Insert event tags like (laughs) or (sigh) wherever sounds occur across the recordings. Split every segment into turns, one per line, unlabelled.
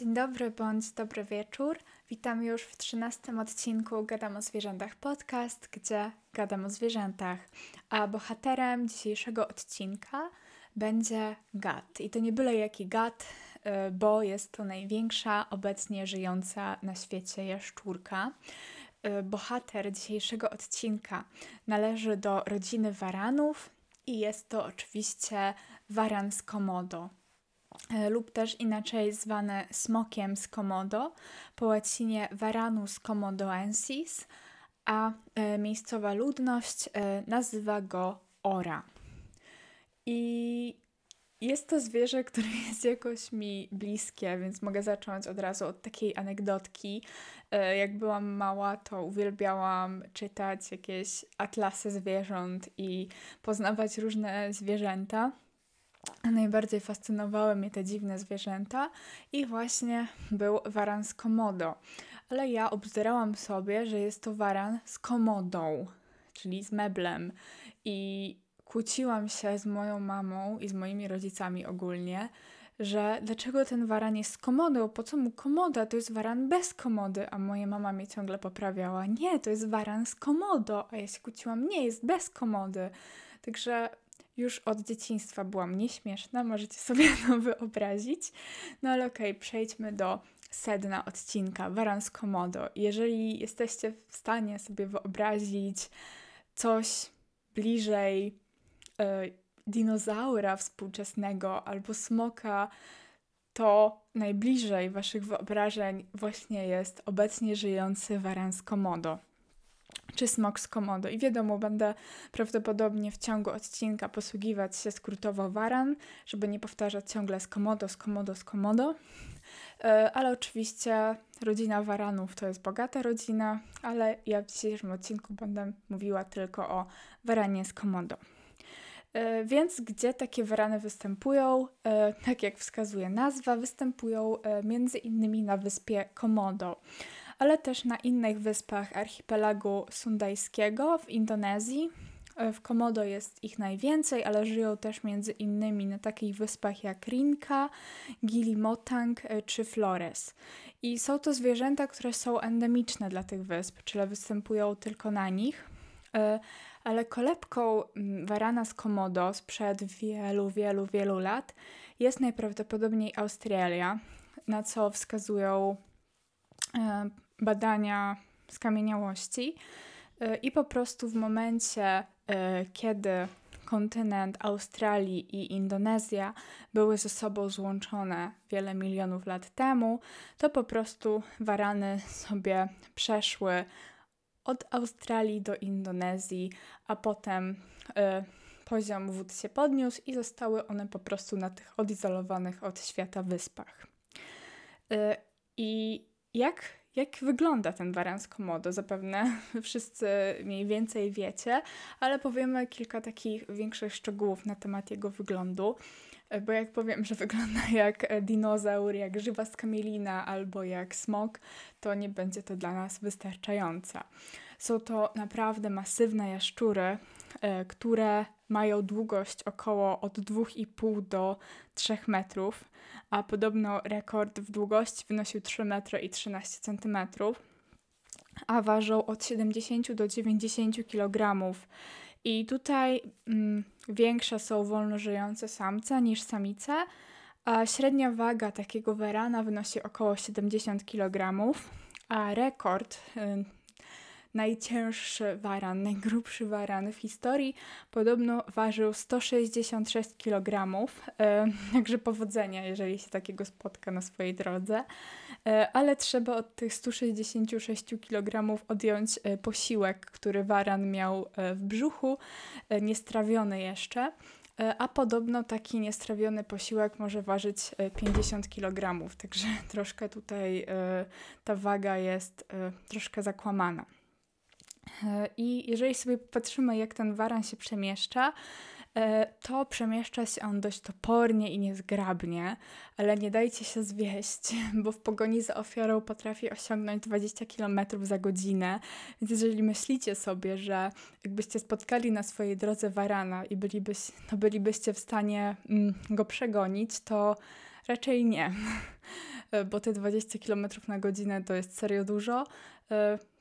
Dzień dobry bądź dobry wieczór. Witam już w trzynastym odcinku Gadam o zwierzętach podcast, gdzie gadam o zwierzętach. A bohaterem dzisiejszego odcinka będzie gad. I to nie byle jaki gad, y, bo jest to największa obecnie żyjąca na świecie jaszczurka. Y, bohater dzisiejszego odcinka należy do rodziny waranów i jest to oczywiście waran z komodo. E, lub też inaczej zwane smokiem z Komodo, po łacinie Varanus komodoensis, a e, miejscowa ludność e, nazywa go ora. I jest to zwierzę, (laughs) które jest jakoś mi bliskie, więc mogę zacząć od razu od takiej anegdotki. Jak byłam mała, to uwielbiałam czytać jakieś atlasy zwierząt i poznawać różne zwierzęta. Najbardziej fascynowały mnie te dziwne zwierzęta i właśnie był waran z komodo. Ale ja obzerałam sobie, że jest to waran z komodą, czyli z meblem. I kłóciłam się z moją mamą i z moimi rodzicami ogólnie, że dlaczego ten waran jest z komodą, po co mu komoda, to jest waran bez komody, a moja mama mnie ciągle poprawiała, nie, to jest waran z komodo, a ja się kłóciłam, nie, jest bez komody. Także już od dzieciństwa byłam nieśmieszna, możecie sobie (laughs) to wyobrazić. No ale okej, okay, przejdźmy do sedna odcinka, Waran z Komodo. Jeżeli jesteście w stanie sobie wyobrazić coś bliżej y, dinozaura współczesnego albo smoka, to najbliżej waszych wyobrażeń właśnie jest obecnie żyjący Waran z Komodo czy smok z komodo. I wiadomo, będę prawdopodobnie w ciągu odcinka posługiwać się skrótowo waran, żeby nie powtarzać ciągle z komodo, z komodo, z komodo. E, ale oczywiście rodzina waranów to jest bogata rodzina, ale ja w dzisiejszym odcinku będę mówiła tylko o waranie z komodo. E, więc gdzie takie warany występują? E, tak jak wskazuje nazwa, występują między innymi na wyspie Komodo ale też na innych wyspach archipelagu sundajskiego w Indonezji. E, w Komodo jest ich najwięcej, ale żyją też między innymi na takich wyspach jak Rinka, Gilimotang e, czy Flores. I są to zwierzęta, które są endemiczne dla tych wysp, czyli występują tylko na nich. E, ale kolebką warana z Komodo sprzed wielu, wielu, wielu lat jest najprawdopodobniej Australia, na co wskazują badania skamieniałości y, i po prostu w momencie, y, kiedy kontynent Australii i Indonezja były ze sobą złączone wiele milionów lat temu, to po prostu warany sobie przeszły od Australii do Indonezji, a potem y, poziom wód się podniósł i zostały one po prostu na tych odizolowanych od świata wyspach. Y, I jak jak wygląda ten waran z komodo? Zapewne (laughs) wszyscy mniej więcej wiecie, ale powiemy kilka takich większych szczegółów na temat jego wyglądu. Bo jak powiem, że (laughs) wygląda jak dinozaur, jak żywa skamielina albo jak smok, to nie będzie to dla nas wystarczające. Są to naprawdę masywne jaszczury, e, które mają długość około od 2,5 do 3 metrów, a podobno rekord w długości wynosił 3 metry i 13 centymetrów, a ważą od 70 do 90 kg. I tutaj mm, większe są wolno żyjące samce niż samice, a średnia waga takiego werana wynosi około 70 kg, a rekord y, najcięższy waran, najgrubszy waran w historii. Podobno ważył 166 kg, e, także powodzenia, jeżeli się takiego spotka na swojej drodze. E, ale trzeba od tych 166 kg odjąć e, posiłek, który waran miał w brzuchu, niestrawiony jeszcze a podobno taki niestrawiony posiłek może ważyć 50 kg, także troszkę tutaj ta waga jest troszkę zakłamana. I jeżeli sobie popatrzymy, jak ten waran się przemieszcza, e, to przemieszcza się on dość topornie i niezgrabnie, ale nie dajcie się zwieść, (laughs) bo w pogoni za ofiarą potrafi osiągnąć 20 km za godzinę. Więc jeżeli myślicie sobie, że jakbyście spotkali na swojej drodze warana i bylibyś, no bylibyście w stanie mm, go przegonić, to raczej nie. (laughs) bo te 20 km na godzinę to jest serio dużo.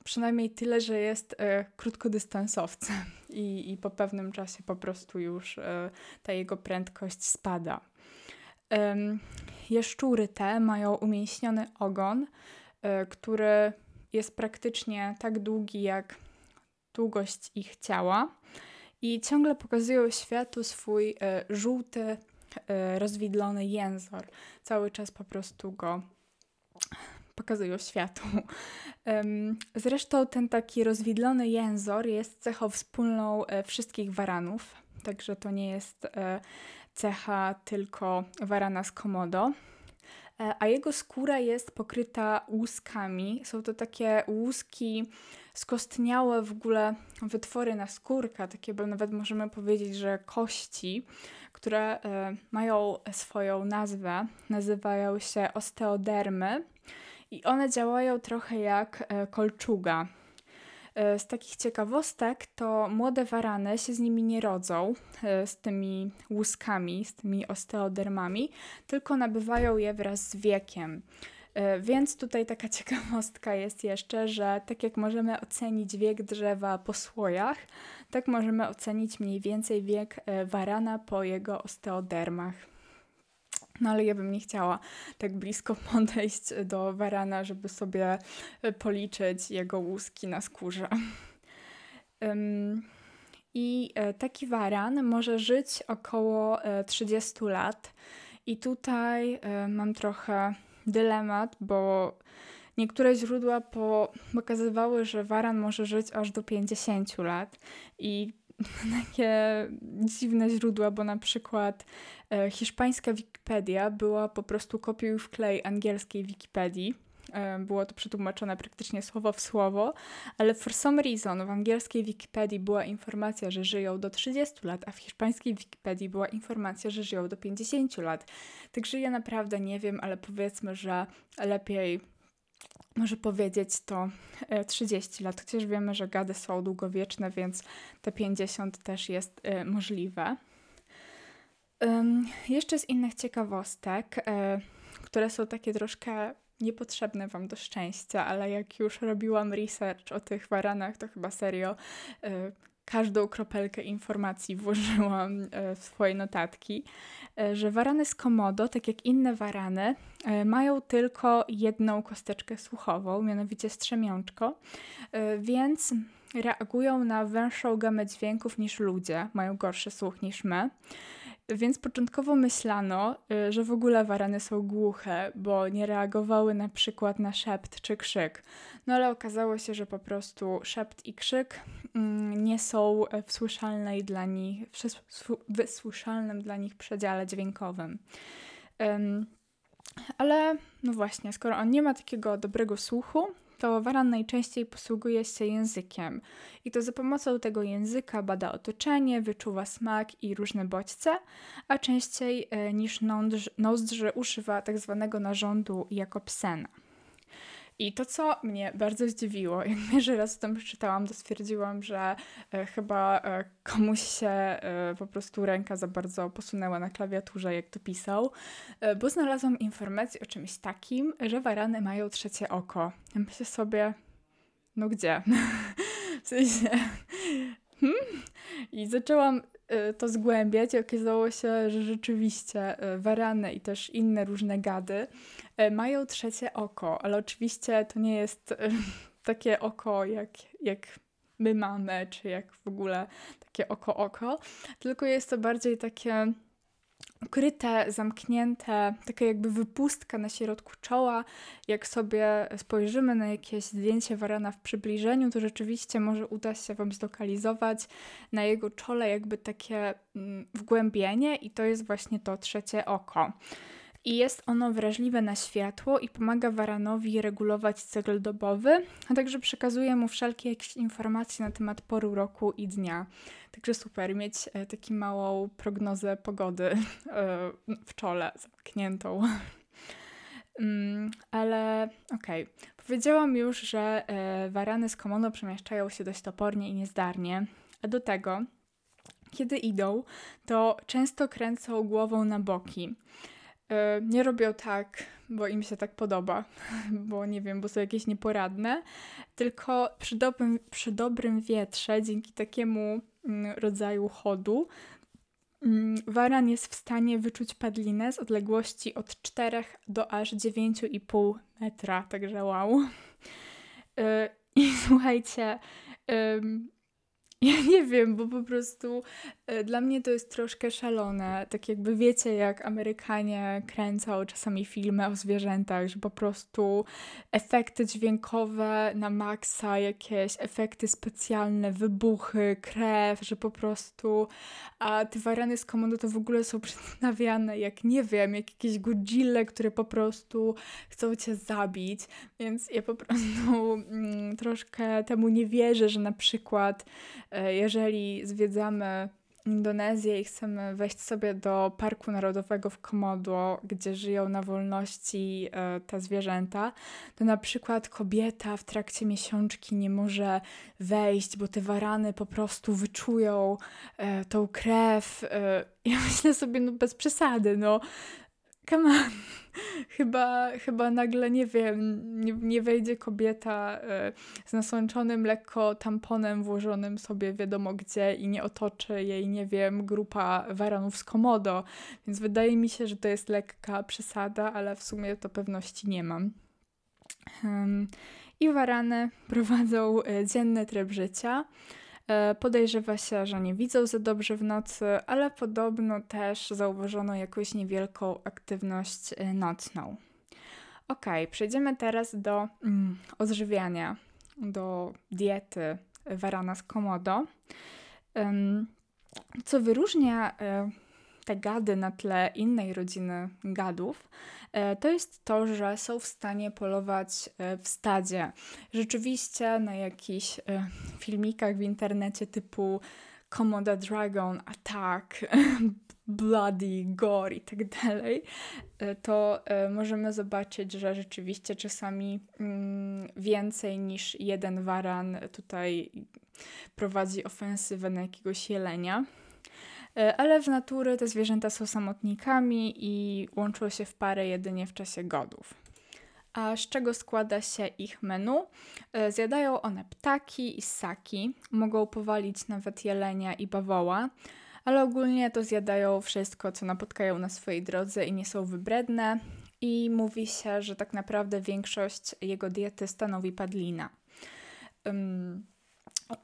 Przynajmniej tyle, że jest krótkodystansowcem (laughs) i, i po pewnym czasie po prostu już ta jego prędkość spada. Jeszczury te mają umięśniony ogon, który jest praktycznie tak długi jak długość ich ciała i ciągle pokazują światu swój e, żółty, e, rozwidlony jęzor. Cały czas po prostu go pokazują światu. Zresztą ten taki rozwidlony jęzor jest cechą wspólną e, wszystkich waranów, także to nie jest e, cecha tylko warana z komodo. E, a jego skóra jest pokryta łuskami. Są to takie łuski skostniałe w ogóle wytwory na skórka, takie nawet możemy powiedzieć, że kości, które mają swoją nazwę, nazywają się osteodermy i one działają trochę jak e, kolczuga. E, z takich ciekawostek to młode warany się z nimi nie rodzą, e, z tymi łuskami, z tymi osteodermami, tylko nabywają je wraz z wiekiem. Więc tutaj taka (laughs) ciekawostka jest jeszcze, że tak jak możemy ocenić wiek drzewa po słojach, tak możemy ocenić mniej więcej wiek warana po jego osteodermach. No ale ja bym nie chciała tak blisko (laughs) podejść do warana, żeby sobie e, policzyć jego łuski na skórze. (laughs) I e, taki waran może żyć około 30 e, lat. I tutaj mam trochę dylemat, bo niektóre źródła po, pokazywały, że waran może żyć aż do 50 lat. I (laughs) takie dziwne źródła, bo na przykład e, hiszpańska Wikipedia była po prostu kopiuj w klej angielskiej Wikipedii. E, było to przetłumaczone praktycznie słowo w słowo, ale for some reason w angielskiej Wikipedii była informacja, że żyją do 30 lat, a w hiszpańskiej Wikipedii była informacja, że żyją do 50 lat. Także ja naprawdę nie wiem, ale powiedzmy, że lepiej może powiedzieć to 30 e, lat, chociaż wiemy, że gady są długowieczne, więc te 50 też jest e, możliwe. Jeszcze z innych ciekawostek, e, które są takie troszkę niepotrzebne Wam do szczęścia, ale jak już robiłam research o tych waranach, to chyba serio każdą kropelkę informacji włożyłam e, w swoje notatki, e, że warany z komodo, tak jak inne warany, e, mają tylko jedną kosteczkę słuchową, mianowicie strzemiączko, więc reagują na węższą gamę dźwięków niż ludzie, mają gorszy słuch niż my. Więc początkowo myślano, y, że w ogóle warany są głuche, bo nie reagowały na przykład na szept czy krzyk. No ale okazało się, że po szept i krzyk mm, nie są w słyszalnej dla nich, wysłyszalnym dla nich przedziale dźwiękowym. Ale no właśnie, skoro on nie ma takiego dobrego słuchu, to waran najczęściej posługuje się językiem i to za pomocą tego języka bada otoczenie, wyczuwa smak i różne bodźce, a częściej e, niż nozdrze używa tak zwanego narządu jako psena. I to, co mnie bardzo zdziwiło, (laughs) jak pierwszy raz o tym przeczytałam, to stwierdziłam, że e, chyba e, komuś się e, po prostu ręka za bardzo posunęła na klawiaturze, jak to pisał, bo znalazłam informację o czymś takim, że warany mają trzecie oko. Ja myślę sobie, no gdzie? (laughs) w sensie... Hmm? I zaczęłam to zgłębiać i okazało się, że rzeczywiście y, warany i też inne różne gady y, mają trzecie oko, ale oczywiście to nie jest (laughs) takie oko jak, jak my mamy, czy jak w ogóle takie oko-oko, tylko jest to bardziej takie ukryte, zamknięte, taka jakby wypustka na środku czoła. Jak sobie spojrzymy na jakieś zdjęcie warana w przybliżeniu, to rzeczywiście może uda się Wam zlokalizować na jego czole jakby takie mm, wgłębienie i to jest właśnie to trzecie oko i jest ono wrażliwe na światło i pomaga waranowi regulować cykl dobowy, a także przekazuje mu wszelkie jakieś informacje na temat poru roku i dnia. Także super mieć e, taką małą prognozę pogody (laughs) e, w czole zamkniętą. (laughs) Mm, ale okej, okay. powiedziałam już, że e, warany z komodo przemieszczają się dość topornie i niezdarnie, a do tego, kiedy idą, to często kręcą głową na boki. E, nie robią tak, bo im się tak podoba, (laughs) bo nie wiem, bo są jakieś nieporadne, tylko przy dobrym, przy dobrym wietrze, dzięki takiemu mm, rodzaju chodu, mm, waran jest w stanie wyczuć padlinę z odległości od 4 do aż 9,5 metra, także wow. E, I (laughs) słuchajcie, (laughs) ja nie wiem, bo po prostu e, dla mnie to jest troszkę szalone. Tak jakby wiecie, jak Amerykanie kręcą czasami filmy o zwierzętach, że po prostu efekty dźwiękowe na maksa, jakieś efekty specjalne, wybuchy, krew, że po prostu a te warany z komodo to w ogóle są (laughs) przedstawiane jak, nie wiem, jak jakieś godzille, które po prostu chcą cię zabić. Więc ja po prostu mm, troszkę temu nie wierzę, że na przykład jeżeli zwiedzamy Indonezję i chcemy wejść sobie do Parku Narodowego w Komodo, gdzie żyją na wolności e, te zwierzęta, to na przykład kobieta w trakcie miesiączki nie może wejść, bo te warany po prostu wyczują e, tą krew. E, (laughs) ja myślę sobie, no bez przesady, no come on. (laughs) chyba, chyba nagle, nie wiem, nie, nie wejdzie kobieta y, z nasączonym lekko tamponem włożonym sobie wiadomo gdzie i nie otoczy jej, nie wiem, grupa waranów z komodo. Więc wydaje mi się, że to jest lekka przesada, ale w sumie to pewności nie mam. I warany (laughs) prowadzą e, dzienny tryb życia. E, podejrzewa się, że nie widzą za dobrze w nocy, ale podobno też zauważono jakąś niewielką aktywność e, nocną. Ok, przejdziemy teraz do mm, odżywiania, do diety warana z komodo. Co wyróżnia y, te gady na tle innej rodziny gadów, e, to jest to, że są w stanie polować e, w stadzie. Rzeczywiście na jakichś e, filmikach w internecie typu Komoda Dragon Attack, (laughs) Bloody, Gore i tak dalej, to możemy zobaczyć, że rzeczywiście czasami mm, więcej niż jeden waran tutaj prowadzi ofensywę na jakiegoś jelenia. E, ale w natury te zwierzęta są samotnikami i łączą się w parę jedynie w czasie godów. A z czego składa się ich menu? E, zjadają one ptaki i ssaki, mogą powalić nawet jelenia i bawoła, ale ogólnie to zjadają wszystko, co napotkają na swojej drodze i nie są wybredne. I mówi się, że tak naprawdę większość jego diety stanowi padlina. Um,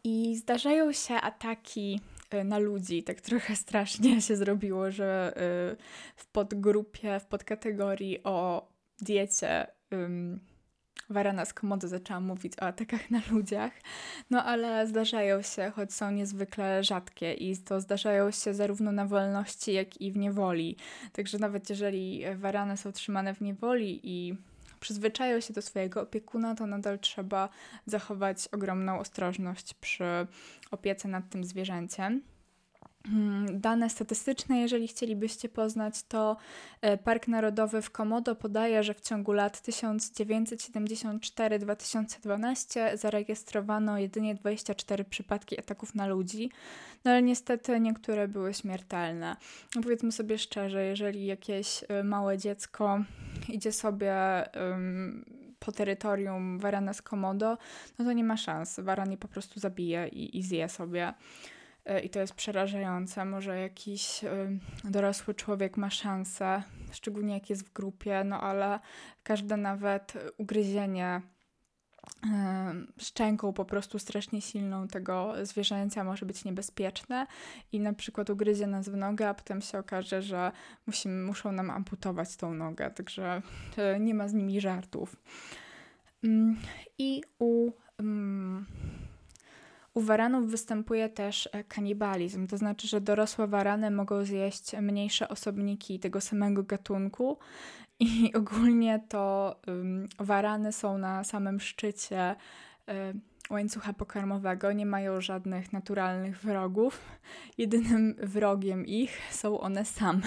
I zdarzają się ataki na ludzi. Tak trochę (laughs) strasznie się zrobiło, że y, w podgrupie, w podkategorii o diecie Warana z Komodo zaczęłam mówić o atakach na ludziach, no ale zdarzają się, choć są niezwykle rzadkie i to zdarzają się zarówno na wolności, jak i w niewoli. Także nawet jeżeli warany są trzymane w niewoli i przyzwyczają się do swojego opiekuna, to nadal trzeba zachować ogromną ostrożność przy opiece nad tym zwierzęciem. Hmm, dane statystyczne, jeżeli chcielibyście poznać, to e, Park Narodowy w Komodo podaje, że w ciągu lat 1974-2012 zarejestrowano jedynie 24 przypadki ataków na ludzi, no ale niestety niektóre były śmiertelne. No powiedzmy sobie szczerze, jeżeli jakieś e, małe dziecko idzie sobie um, po terytorium warana z Komodo, no to nie ma szans. Waran je po prostu zabije i, i zje sobie. E, i to jest przerażające. Może jakiś dorosły człowiek ma szansę, szczególnie jak jest w grupie, no ale każde nawet ugryzienie szczęką po prostu strasznie silną tego zwierzęcia może być niebezpieczne i na przykład ugryzie nas w nogę, a potem się okaże, że musimy, muszą nam amputować tą nogę, także e, nie ma z nimi żartów. Mm, I u mm, u waranów występuje też e, kanibalizm, to znaczy, że dorosłe warany mogą zjeść mniejsze osobniki tego samego gatunku (laughs) i ogólnie to um, warany są na samym szczycie um, łańcucha pokarmowego, nie mają żadnych naturalnych wrogów. Jedynym wrogiem ich są one same.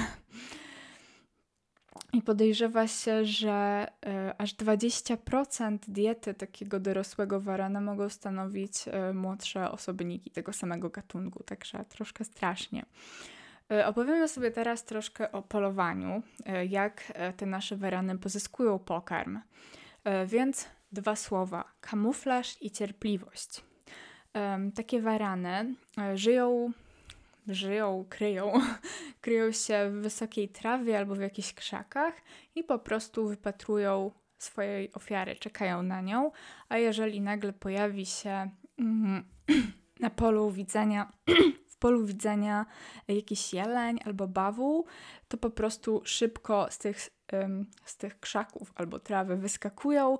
I podejrzewa się, że y, aż 20% diety takiego dorosłego warana mogą stanowić y, młodsze osobniki tego samego gatunku, także troszkę strasznie. E, opowiemy sobie teraz troszkę o polowaniu, e, jak e, te nasze werany pozyskują pokarm. Więc dwa słowa: kamuflaż i cierpliwość. Takie warany żyją, żyją, kryją, (laughs) kryją się w wysokiej trawie albo w jakichś krzakach i po prostu wypatrują swojej ofiary, czekają na nią, a jeżeli nagle pojawi się mm, (clears throat) na polu widzenia (clears throat) polu widzenia jakiś jeleń albo bawu, to po prostu szybko z tych, z tych krzaków albo trawy wyskakują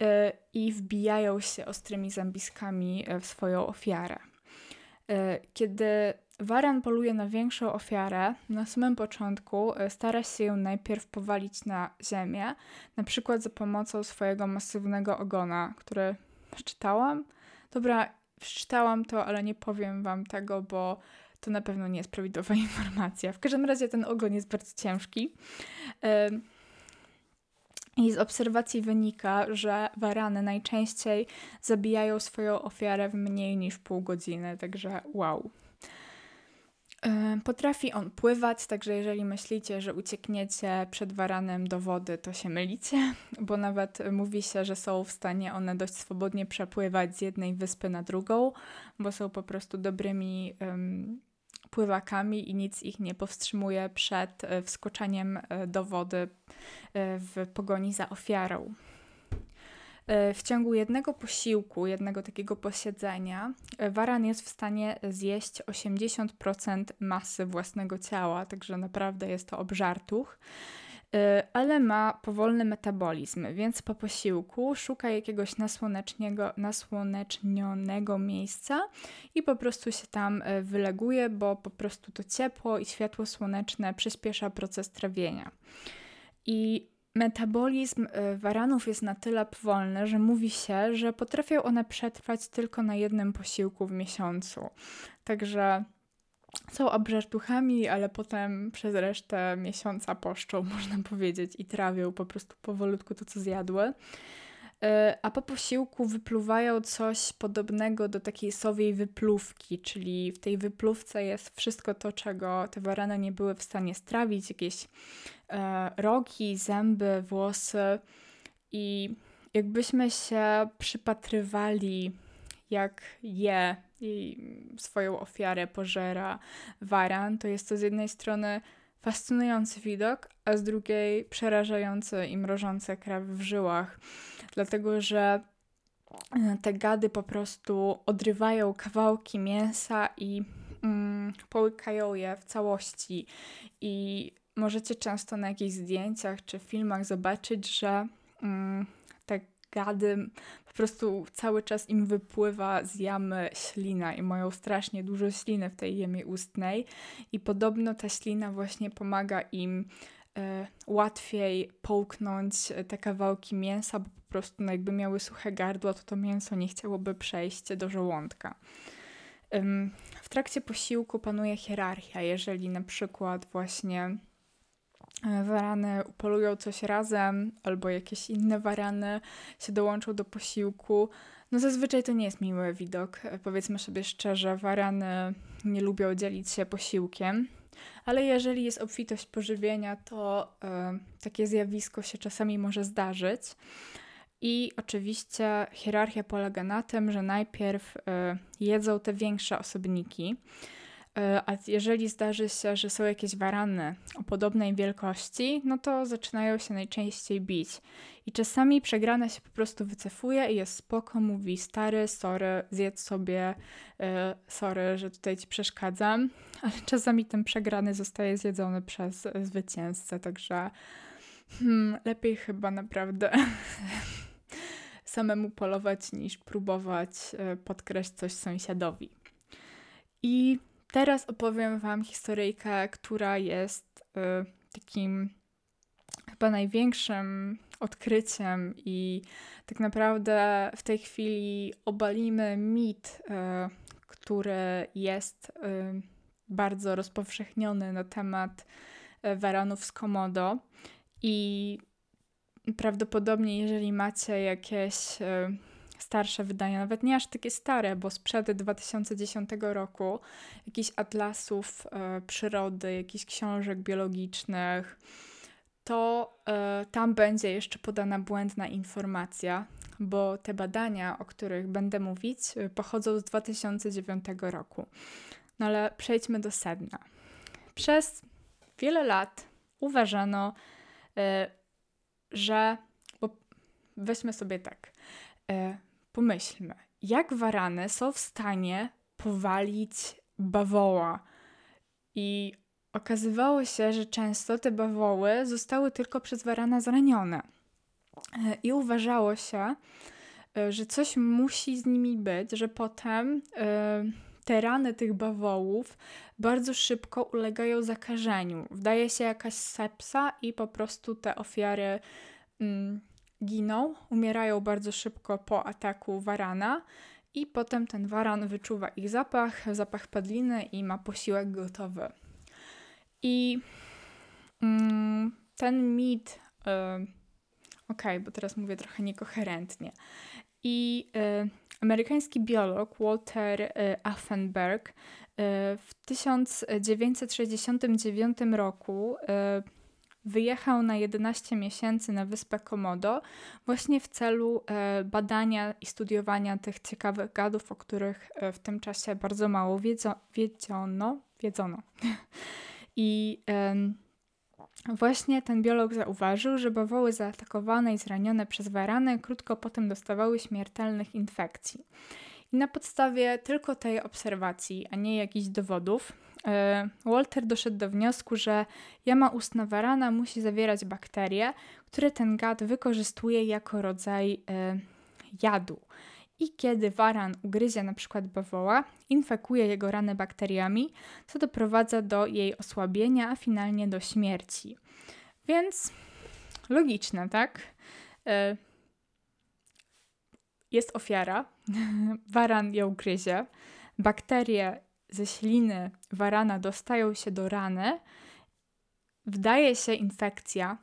e, i wbijają się ostrymi zębiskami e, w swoją ofiarę. E, kiedy waran poluje na większą ofiarę, na samym początku stara się ją najpierw powalić na ziemię, na przykład za pomocą swojego masywnego ogona, który przeczytałam. Dobra, przeczytałam to, ale nie powiem wam tego, bo to na pewno nie jest prawidłowa (laughs) informacja. W każdym razie ten ogon jest bardzo ciężki. I z obserwacji wynika, że warany najczęściej zabijają swoją ofiarę w mniej niż pół godziny, także wow. Potrafi on pływać, także jeżeli myślicie, że uciekniecie przed waranem do wody, to się mylicie, bo nawet mówi się, że są w stanie one dość swobodnie przepływać z jednej wyspy na drugą, bo są po prostu dobrymi um, pływakami i nic ich nie powstrzymuje przed e, wskoczeniem e, do wody e, w pogoni za ofiarą. W ciągu jednego posiłku, jednego takiego posiedzenia, waran jest w stanie zjeść 80% masy własnego ciała, także naprawdę jest to obżartuch. Ale ma powolny metabolizm, więc po posiłku szuka jakiegoś nasłonecznionego miejsca i po prostu się tam wyleguje, bo po prostu to ciepło i światło słoneczne przyspiesza proces trawienia. I Metabolizm y, waranów jest na tyle powolny, że mówi się, że potrafią one przetrwać tylko na jednym posiłku w miesiącu. Także są obżartuchami, ale potem przez resztę miesiąca poszczą, (laughs) można powiedzieć, i trawią po prostu powolutku to, co zjadły. E, a po posiłku wypluwają coś podobnego do takiej sowiej wypluwki, czyli w tej wypluwce jest wszystko to, czego te warany nie były w stanie strawić, jakieś e, rogi, zęby, włosy. I jakbyśmy się przypatrywali, jak je i swoją ofiarę pożera waran, to jest to z jednej strony fascynujący widok, a z drugiej przerażający i mrożące krew w żyłach, dlatego że e, te gady po prostu odrywają kawałki mięsa i mm, połykają je w całości. I możecie często na jakichś zdjęciach czy filmach zobaczyć, że mm, gady po prostu cały czas im wypływa z jamy ślina i mają strasznie dużo śliny w tej jamie ustnej i podobno ta ślina właśnie pomaga im e, łatwiej połknąć te kawałki mięsa, bo po prostu no, jakby miały suche gardło, to to mięso nie chciałoby przejść do żołądka. W trakcie posiłku panuje hierarchia. Jeżeli na przykład właśnie E, warany upolują coś razem, albo jakieś inne warany się dołączą do posiłku. No zazwyczaj to nie jest miły widok. E, powiedzmy sobie szczerze, warany nie lubią dzielić się posiłkiem, ale jeżeli jest obfitość pożywienia, to y, takie zjawisko się czasami może zdarzyć. I oczywiście hierarchia polega na tym, że najpierw y, jedzą te większe osobniki. E, a jeżeli zdarzy się, że są jakieś warany o podobnej wielkości, no to zaczynają się najczęściej bić. I czasami przegrana się po prostu wycofuje i jest spoko, mówi stary, sorry, zjedz sobie, e, sorry, że tutaj ci przeszkadzam. (laughs) Ale czasami ten przegrany zostaje zjedzony przez zwycięzcę, także hmm, lepiej chyba naprawdę (laughs) samemu polować niż próbować e, podkraść coś sąsiadowi. I Teraz opowiem Wam historyjkę, która jest y, takim chyba największym odkryciem i tak naprawdę w tej chwili obalimy mit, y, który jest y, bardzo rozpowszechniony na temat waranów z Komodo. I prawdopodobnie jeżeli macie jakieś starsze wydania, nawet nie aż takie stare, bo sprzed 2010 roku, jakichś atlasów e, przyrody, jakichś książek biologicznych, to e, tam będzie jeszcze podana błędna informacja, bo te badania, o których będę mówić, e, pochodzą z 2009 roku. No ale przejdźmy do sedna. Przez wiele lat uważano, e, że, bo weźmy sobie tak, e, pomyślmy, jak warany są w stanie powalić bawoła. I okazywało się, że często te bawoły zostały tylko przez warana zranione. E, I uważało się, że coś musi z nimi być, że potem te rany tych bawołów bardzo szybko ulegają zakażeniu. Wdaje się jakaś sepsa i po prostu te ofiary mm, giną, umierają bardzo szybko po ataku warana i potem ten waran wyczuwa ich zapach, zapach padliny i ma posiłek gotowy. I mm, ten mit, okej, okay, bo teraz mówię trochę niekoherentnie, i y, amerykański biolog Walter y, Affenberg y, w 1969 roku wyjechał na 11 miesięcy na wyspę Komodo właśnie w celu badania i studiowania tych ciekawych gadów, o których w tym czasie bardzo mało wiedzio wiedziono. wiedzono. (laughs) I Właśnie ten biolog zauważył, że bawoły zaatakowane i zranione przez warany krótko potem dostawały śmiertelnych infekcji. I na podstawie tylko tej obserwacji, a nie jakichś dowodów, e, Walter doszedł do wniosku, że jama ustna warana musi zawierać bakterie, które ten gad wykorzystuje jako rodzaj e, jadu i kiedy waran ugryzie na przykład bawoła, infekuje jego ranę bakteriami, co doprowadza do jej osłabienia, a finalnie do śmierci. Więc logiczne, tak? E, jest ofiara, (laughs) waran ją gryzie, bakterie ze śliny warana dostają się do rany, wdaje się infekcja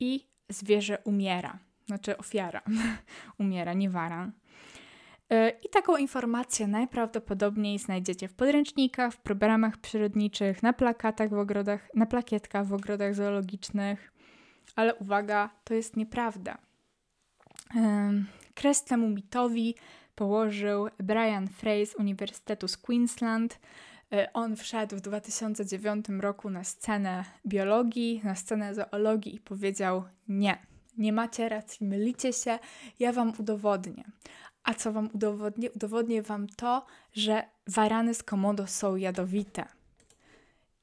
i zwierzę umiera. Znaczy ofiara (laughs) umiera, nie waran. E, I taką informację najprawdopodobniej znajdziecie w podręcznikach, w programach przyrodniczych, na plakatach w ogrodach, na plakietkach w ogrodach zoologicznych. Ale uwaga, to jest nieprawda. Kres temu mitowi położył Brian Frey z Uniwersytetu z Queensland. E, on wszedł w 2009 roku na scenę biologii, na scenę zoologii i powiedział: Nie, nie macie racji, mylicie się, ja wam udowodnię. A co wam udowodnię? Udowodnię wam to, że warany z komodo są jadowite.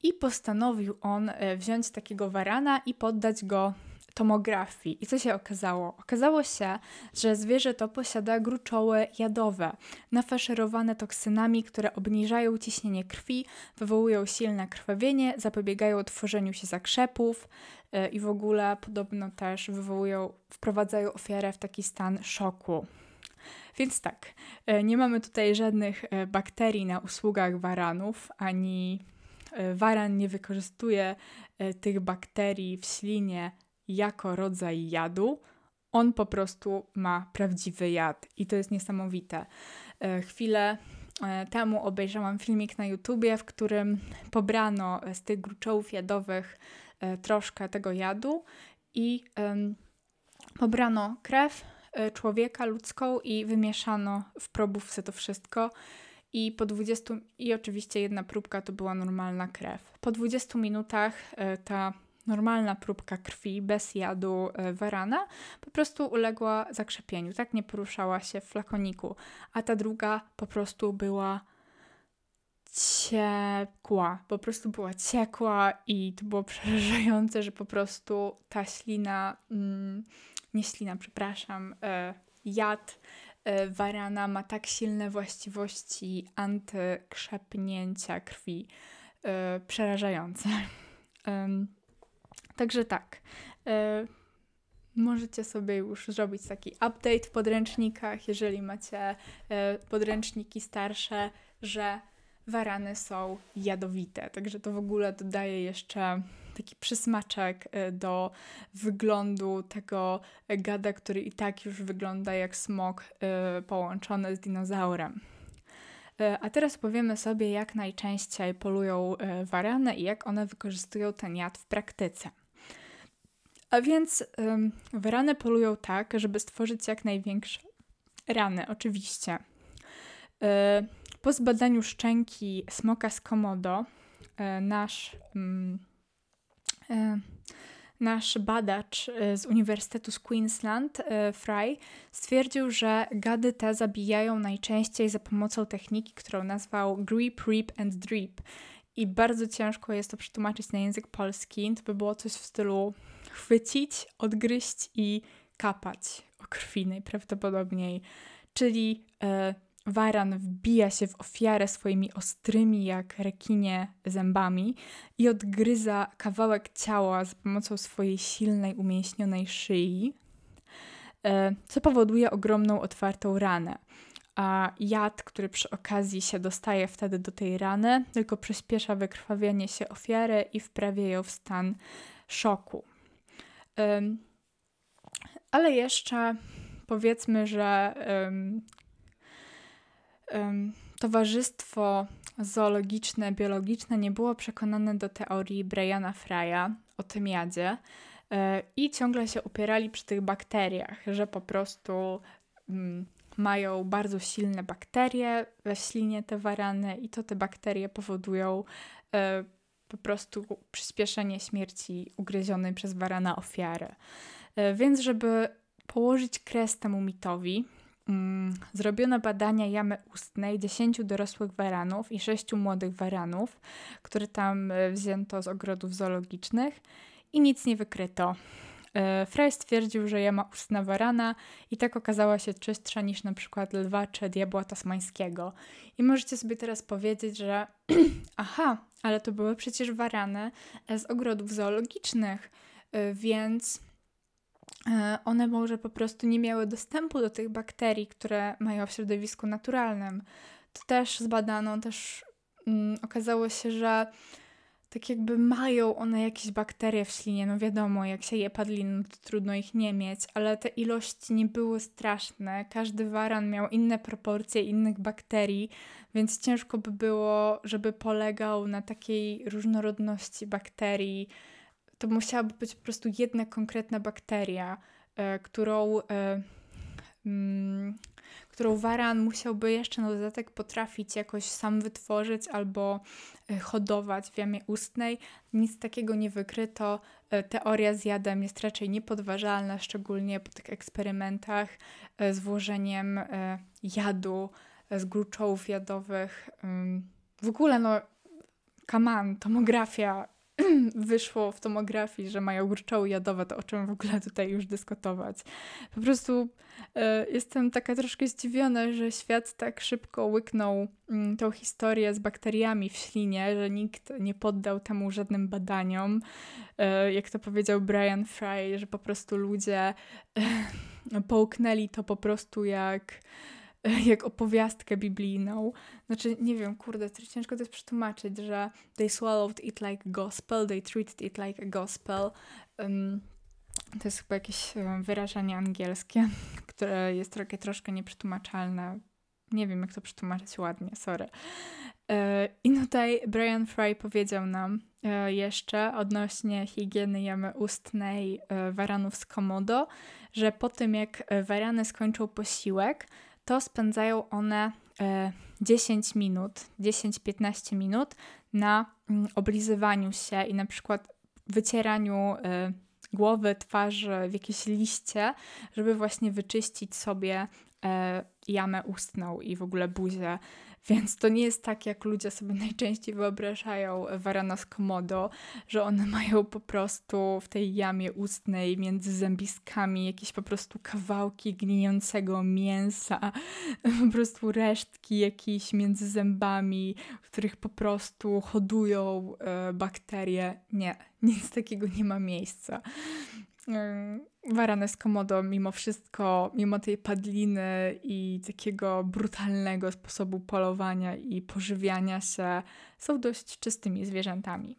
I postanowił on e, wziąć takiego warana i poddać go tomografii. I co się okazało? Okazało się, że zwierzę to posiada gruczoły jadowe, nafaszerowane toksynami, które obniżają ciśnienie krwi, wywołują silne krwawienie, zapobiegają tworzeniu się zakrzepów yy, i w ogóle podobno też wywołują, wprowadzają ofiarę w taki stan szoku. Więc tak, e, nie mamy tutaj żadnych e, bakterii na usługach waranów, ani waran nie wykorzystuje tych bakterii w ślinie jako rodzaj jadu. On po prostu ma prawdziwy jad i to jest niesamowite. Chwilę temu obejrzałam filmik na YouTubie, w którym pobrano z tych gruczołów jadowych troszkę tego jadu i pobrano krew, E, człowieka ludzką i wymieszano w probówce to wszystko. I po 20, i oczywiście jedna próbka to była normalna krew. Po 20 minutach e, ta normalna próbka krwi bez jadu e, warana po prostu uległa zakrzepieniu, tak nie poruszała się w flakoniku, a ta druga po prostu była ciekła, po prostu była ciekła i to było przerażające, że po prostu ta ślina mm, nie ślina, przepraszam, e, jad e, warana ma tak silne właściwości antykrzepnięcia krwi, przerażające. (laughs) Także tak. Możecie sobie już zrobić taki update w podręcznikach, jeżeli macie podręczniki starsze, że warany są jadowite, także to w ogóle dodaje jeszcze taki przysmaczek y, do wyglądu tego gada, który i tak już wygląda jak smok połączony z dinozaurem. A teraz powiemy sobie, jak najczęściej polują warany i jak one wykorzystują ten jad w praktyce. A więc warany polują tak, żeby stworzyć jak największe rany, oczywiście. Po zbadaniu szczęki smoka z Komodo, nasz mm, E, nasz badacz z Uniwersytetu z Queensland, Fry, stwierdził, że gady te zabijają najczęściej za pomocą techniki, którą nazwał grip, rip and drip. I bardzo ciężko jest to przetłumaczyć na język polski. To by było coś w stylu chwycić, odgryźć i kapać o krwi najprawdopodobniej. Czyli e, Waran wbija się w ofiarę swoimi ostrymi jak rekinie zębami i odgryza kawałek ciała za pomocą swojej silnej, umięśnionej szyi, e, co powoduje ogromną otwartą ranę. A jad, który przy okazji się dostaje wtedy do tej rany, tylko przyspiesza wykrwawianie się ofiary i wprawia ją w stan szoku. Ale jeszcze powiedzmy, że towarzystwo zoologiczne, biologiczne nie było przekonane do teorii Briana Frya o tym jadzie e, i ciągle się upierali przy tych bakteriach, że po prostu um, mają bardzo silne bakterie we ślinie te warany i to te bakterie powodują e, po prostu przyspieszenie śmierci ugryzionej przez warana ofiary. E, więc żeby położyć kres temu mitowi, mm, zrobiono badania jamy ustnej 10 dorosłych waranów i 6 młodych waranów, które tam e, wzięto z ogrodów zoologicznych i nic nie wykryto. E, Frey stwierdził, że jama ustna warana i tak okazała się czystsza niż na przykład lwa czy diabła tasmańskiego. I możecie sobie teraz powiedzieć, że (clears throat) aha, ale to były przecież warany z ogrodów zoologicznych, e, więc E, one może po prostu nie miały dostępu do tych bakterii, które mają w środowisku naturalnym. To też zbadano, też mm, okazało się, że tak jakby mają one jakieś bakterie w ślinie. No wiadomo, jak się je padliny, no to trudno ich nie mieć, ale te ilości nie były straszne. Każdy waran miał inne proporcje innych bakterii, więc ciężko by było, żeby polegał na takiej różnorodności bakterii to musiałaby być po prostu jedna konkretna bakteria, e, którą, e, mm, którą waran musiałby jeszcze na dodatek potrafić jakoś sam wytworzyć albo hodować w jamie ustnej. Nic takiego nie wykryto. E, teoria z jadem jest raczej niepodważalna, szczególnie po tych eksperymentach e, z włożeniem e, jadu z gruczołów jadowych. W ogóle, no, kaman, tomografia (clears throat) wyszło w tomografii, że mają gruczoły jadowe, to o czym w ogóle tutaj już dyskutować. Po prostu y, jestem taka troszkę zdziwiona, że świat tak szybko łyknął y, tą historię z bakteriami w ślinie, że nikt nie poddał temu żadnym badaniom. Y, jak to powiedział Brian Fry, że po prostu ludzie (laughs) połknęli to po prostu jak (laughs) jak opowiastkę biblijną. Znaczy, nie wiem, kurde, to ciężko to jest przetłumaczyć, że they swallowed it like gospel, they treated it like a gospel. Um, to jest chyba jakieś wyrażenie angielskie, (laughs) które jest trochę, troszkę nieprzetłumaczalne. Nie wiem, jak to przetłumaczyć ładnie, sorry. E, I tutaj Brian Fry powiedział nam e, jeszcze odnośnie higieny jamy ustnej e, waranów z Komodo, że po tym jak warany skończą posiłek, to spędzają one 10 e, minut, 10-15 minut na mm, oblizywaniu się i na przykład wycieraniu e, głowy, twarzy w jakieś liście, żeby właśnie wyczyścić sobie e, jamę ustną i w ogóle buzię więc to nie jest tak, jak ludzie sobie (laughs) najczęściej wyobrażają warana z komodo, że one mają po prostu w tej jamie ustnej między zębiskami jakieś po prostu kawałki gnijącego mięsa, (laughs) po prostu resztki jakieś między zębami, w których po prostu hodują e, bakterie. Nie, (laughs) nic takiego nie ma miejsca. Warany z komodo mimo wszystko, mimo tej padliny i takiego brutalnego sposobu polowania i pożywiania się, są dość czystymi zwierzętami.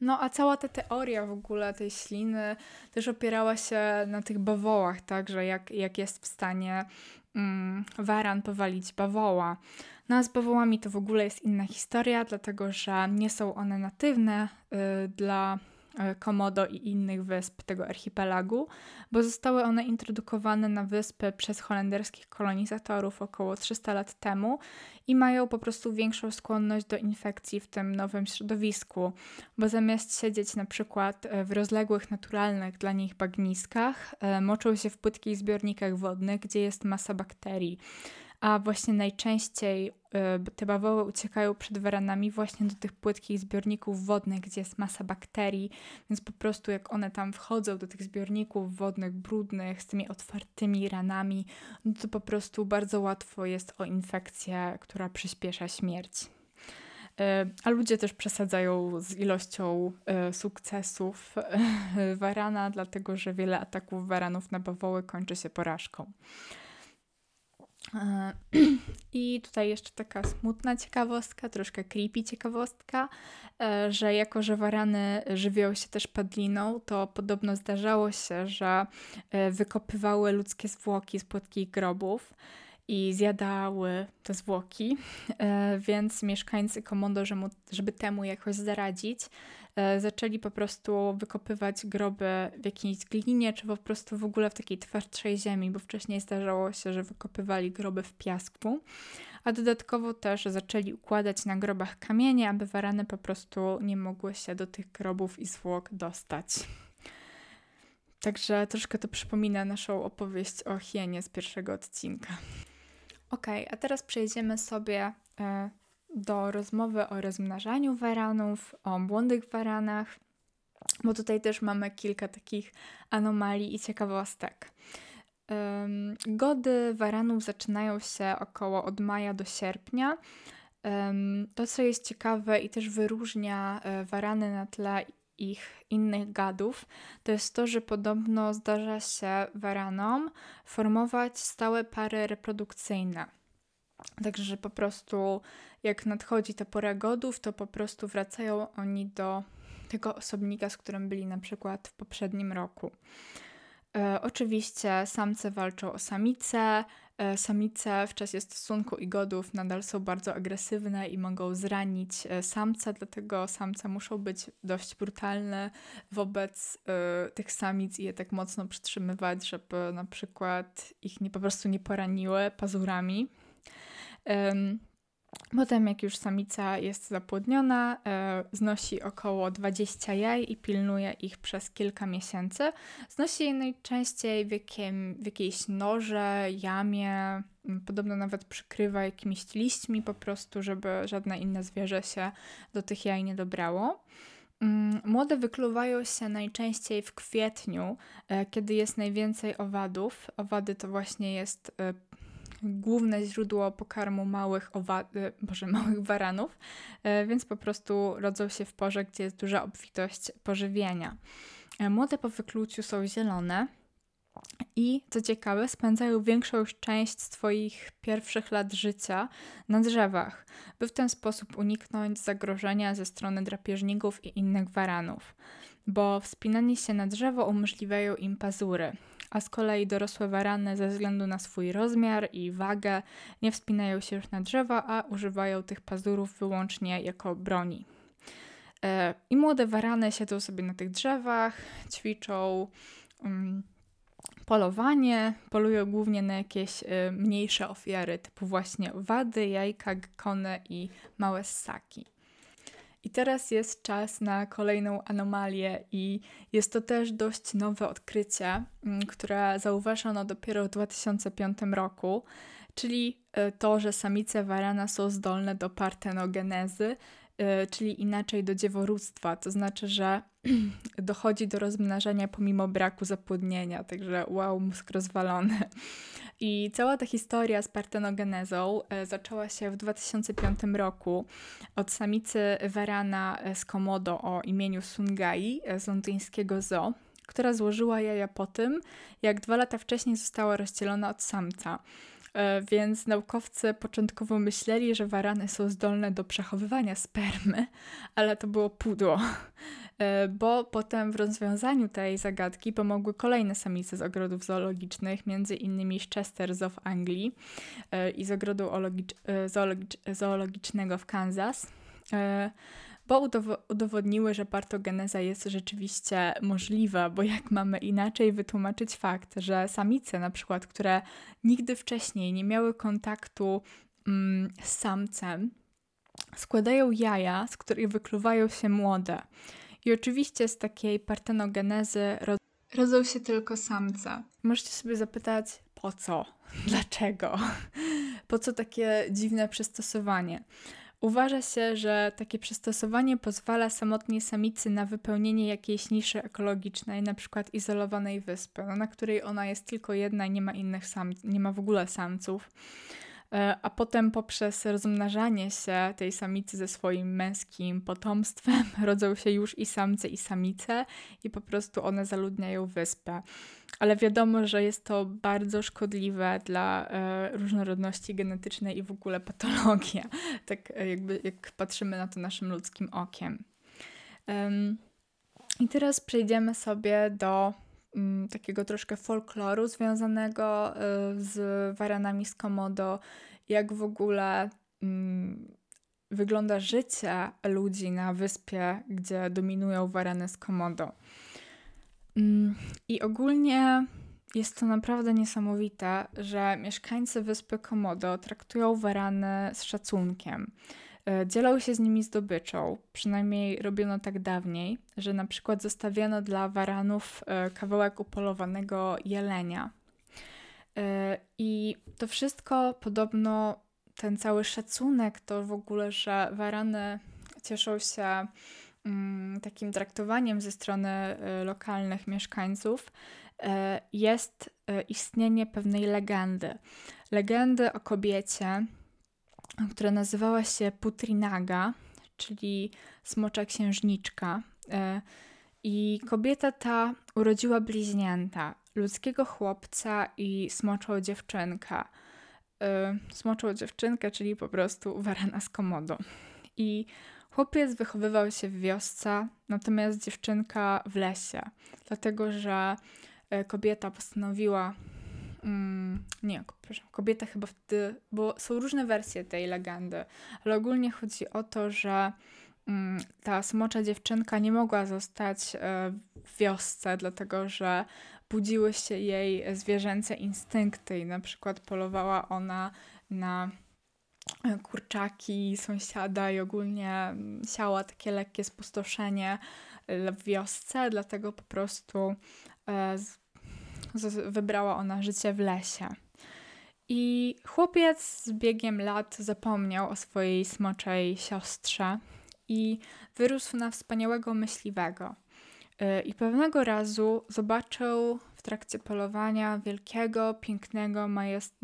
No a cała ta teoria w ogóle tej śliny też opierała się na tych bawołach, tak, że jak, jak jest w stanie mm, waran powalić bawoła. No a z bawołami to w ogóle jest inna historia, dlatego że nie są one natywne y, dla Komodo i innych wysp tego archipelagu, bo zostały one introdukowane na wyspy przez holenderskich kolonizatorów około 300 lat temu i mają po prostu większą skłonność do infekcji w tym nowym środowisku, bo zamiast siedzieć na przykład e, w rozległych, naturalnych dla nich bagniskach, e, moczą się w płytkich zbiornikach wodnych, gdzie jest masa bakterii a właśnie najczęściej y, te bawoły uciekają przed waranami właśnie do tych płytkich zbiorników wodnych, gdzie jest masa bakterii, więc po prostu jak one tam wchodzą do tych zbiorników wodnych, brudnych, z tymi otwartymi ranami, no to po prostu bardzo łatwo jest o infekcję, która przyspiesza śmierć. Y, a ludzie też przesadzają z ilością y, sukcesów (laughs) warana, dlatego że wiele ataków waranów na bawoły kończy się porażką. E, (clears throat) I tutaj jeszcze taka smutna ciekawostka, troszkę creepy ciekawostka, e, że jako, że warany żywią się też padliną, to podobno zdarzało się, że e, wykopywały ludzkie zwłoki z płytkich grobów i zjadały te zwłoki, więc mieszkańcy Komodo, żeby temu jakoś zaradzić, zaczęli po prostu wykopywać groby w jakiejś glinie, czy po prostu w ogóle w takiej twardszej ziemi, bo wcześniej zdarzało się, że wykopywali groby w piasku. A dodatkowo też zaczęli układać na grobach kamienie, aby warany po prostu nie mogły się do tych grobów i zwłok dostać. Także troszkę to przypomina naszą opowieść o hienie z pierwszego odcinka. Ok, a teraz przejdziemy sobie e, do rozmowy o rozmnażaniu waranów, o młodych waranach, bo tutaj też mamy kilka takich anomalii i ciekawostek. Gody waranów zaczynają się około od maja do sierpnia. To, co jest ciekawe i też wyróżnia e, warany na tle ich innych gadów, to jest to, że podobno zdarza się waranom formować stałe pary reprodukcyjne. Także po prostu jak nadchodzi ta pora godów, to po prostu wracają oni do tego osobnika, z którym byli na przykład w poprzednim roku. E, oczywiście samce walczą o samice. E, samice w czasie stosunku i godów nadal są bardzo agresywne i mogą zranić e, samca, dlatego samce muszą być dość brutalne wobec e, tych samic i je tak mocno przytrzymywać, żeby na przykład ich nie po prostu nie poraniły pazurami. Potem, jak już samica jest zapłodniona, e, znosi około 20 jaj i pilnuje ich przez kilka miesięcy. Znosi je najczęściej w, jakim, w jakiejś noże, jamie, podobno nawet przykrywa jakimiś liśćmi po prostu, żeby żadne inne zwierzę się do tych jaj nie dobrało. Mm, młode wykluwają się najczęściej w kwietniu, e, kiedy jest najwięcej owadów. Owady to właśnie jest e, główne źródło pokarmu małych, owa- e, boże, (laughs) małych waranów, e, więc po prostu rodzą się w porze, gdzie jest duża obfitość pożywienia. E, młode po wykluciu są zielone i, co ciekawe, spędzają większą część swoich pierwszych lat życia na drzewach, by w ten sposób uniknąć zagrożenia ze strony drapieżników i innych waranów, bo wspinanie się na drzewo umożliwiają im pazury, a z kolei dorosłe warany ze względu na swój rozmiar i wagę nie wspinają się już na drzewa, a używają tych pazurów wyłącznie jako broni. E, I młode warany siedzą sobie na tych drzewach, ćwiczą um, polowanie, polują głównie na jakieś y, mniejsze ofiary, typu właśnie wady, jajka, gekony i małe ssaki. I teraz jest czas na kolejną anomalię, i jest to też dość nowe odkrycie, mm, które zauważono dopiero w 2005 roku, czyli e, to, że samice warana są zdolne do partenogenezy, czyli inaczej do dzieworództwa. To znaczy, że (clears throat) dochodzi do rozmnażania pomimo braku zapłodnienia, także wow, mózg rozwalony. I cała ta historia z partenogenezą e, zaczęła się w 2005 roku od samicy Varana z Komodo o imieniu Sungai z londyńskiego zoo. która złożyła jaja po tym, jak dwa lata wcześniej została rozdzielona od samca. E, więc naukowcy początkowo myśleli, że warany są zdolne do przechowywania spermy, ale to było pudło, e, bo potem w rozwiązaniu tej zagadki pomogły kolejne samice z ogrodów zoologicznych, między innymi z Chester Zoo w Anglii e, i z ogrodu zoologicz zoologicznego w Kansas bo udow- udowodniły, że partogeneza jest rzeczywiście możliwa, bo jak mamy inaczej wytłumaczyć fakt, że samice na przykład, które nigdy wcześniej nie miały kontaktu mm, z samcem, składają jaja, z których wykluwają się młode. I oczywiście z takiej partenogenezy roz rodzą się tylko samce. Możecie sobie zapytać, po co? (laughs) Dlaczego? Po co takie dziwne przystosowanie? Uważa się, że takie przystosowanie pozwala samotnej samicy na wypełnienie jakiejś niszy ekologicznej, przykład izolowanej wyspy, no, na której ona jest tylko jedna i nie ma innych sam, nie ma w ogóle samców. E, a potem poprzez rozmnażanie się tej samicy ze swoim męskim potomstwem (laughs) rodzą się już i samce, i samice, i po prostu one zaludniają wyspę. Ale wiadomo, że jest to bardzo szkodliwe dla e, różnorodności genetycznej i w ogóle patologia, (laughs) tak e, jakby jak patrzymy na to naszym ludzkim okiem. I teraz przejdziemy sobie do takiego troszkę folkloru związanego y, z waranami z Komodo, jak w ogóle mm, wygląda życie ludzi na wyspie, gdzie dominują warany z Komodo. Mm, I ogólnie jest to naprawdę niesamowite, że mieszkańcy wyspy Komodo traktują warany z szacunkiem. E, dzielą się z nimi zdobyczą, przynajmniej robiono tak dawniej, że na przykład zostawiano dla waranów e, kawałek upolowanego jelenia. E, I to wszystko podobno, ten cały szacunek, to w ogóle, że warany cieszą się mm, takim traktowaniem ze strony lokalnych mieszkańców, jest istnienie pewnej legendy. Legendy o kobiecie, która nazywała się Putrinaga, czyli smocza księżniczka. E, I kobieta ta urodziła bliźnięta, ludzkiego chłopca i smoczą dziewczynkę. E, smoczą dziewczynkę, czyli po prostu warana z komodo. I chłopiec wychowywał się w wiosce, natomiast dziewczynka w lesie, dlatego że e, kobieta postanowiła Mm, nie, proszę, kobieta chyba wtedy, bo są różne wersje tej legendy, ale ogólnie chodzi o to, że mm, ta smocza dziewczynka nie mogła zostać e, w wiosce, dlatego że budziły się jej zwierzęce instynkty i na przykład polowała ona na e, kurczaki sąsiada i ogólnie mm, siała takie lekkie spustoszenie e, w wiosce, dlatego po prostu wybrała ona życie w lesie. I chłopiec z biegiem lat zapomniał o swojej smoczej siostrze i wyrósł na wspaniałego myśliwego. Y, I pewnego razu zobaczył w trakcie polowania wielkiego, pięknego, majest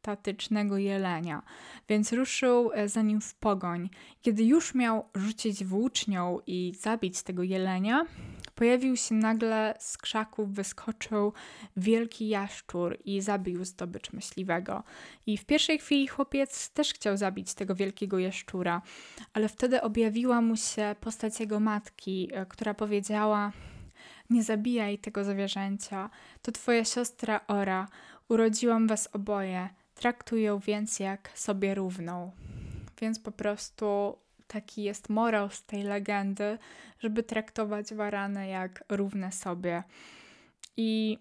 majestatycznego jelenia, więc ruszył e, za nim w pogoń. Kiedy już miał rzucić włócznią i zabić tego jelenia, Pojawił się nagle z krzaków, wyskoczył wielki jaszczur i zabił zdobycz myśliwego. I w pierwszej chwili chłopiec też chciał zabić tego wielkiego jaszczura, ale wtedy objawiła mu się postać jego matki, e, która powiedziała: Nie zabijaj tego zwierzęcia, to twoja siostra Ora. Urodziłam was oboje, traktuj ją więc jak sobie równą. Więc po prostu taki jest morał z tej legendy, żeby traktować warany jak równe sobie. I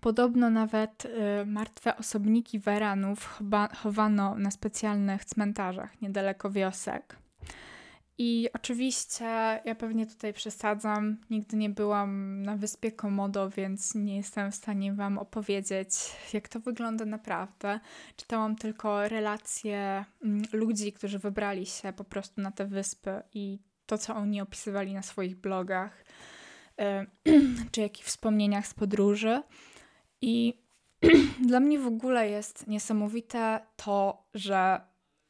podobno nawet y, martwe osobniki waranów chowano na specjalnych cmentarzach niedaleko wiosek. I oczywiście ja pewnie tutaj przesadzam. Nigdy nie byłam na wyspie Komodo, więc nie jestem w stanie Wam opowiedzieć, jak to wygląda naprawdę. Czytałam tylko relacje mm, ludzi, którzy wybrali się po prostu na te wyspy i to, co oni opisywali na swoich blogach, (clears throat) czy jakichś wspomnieniach z podróży. I (clears throat) dla mnie w ogóle jest niesamowite to, że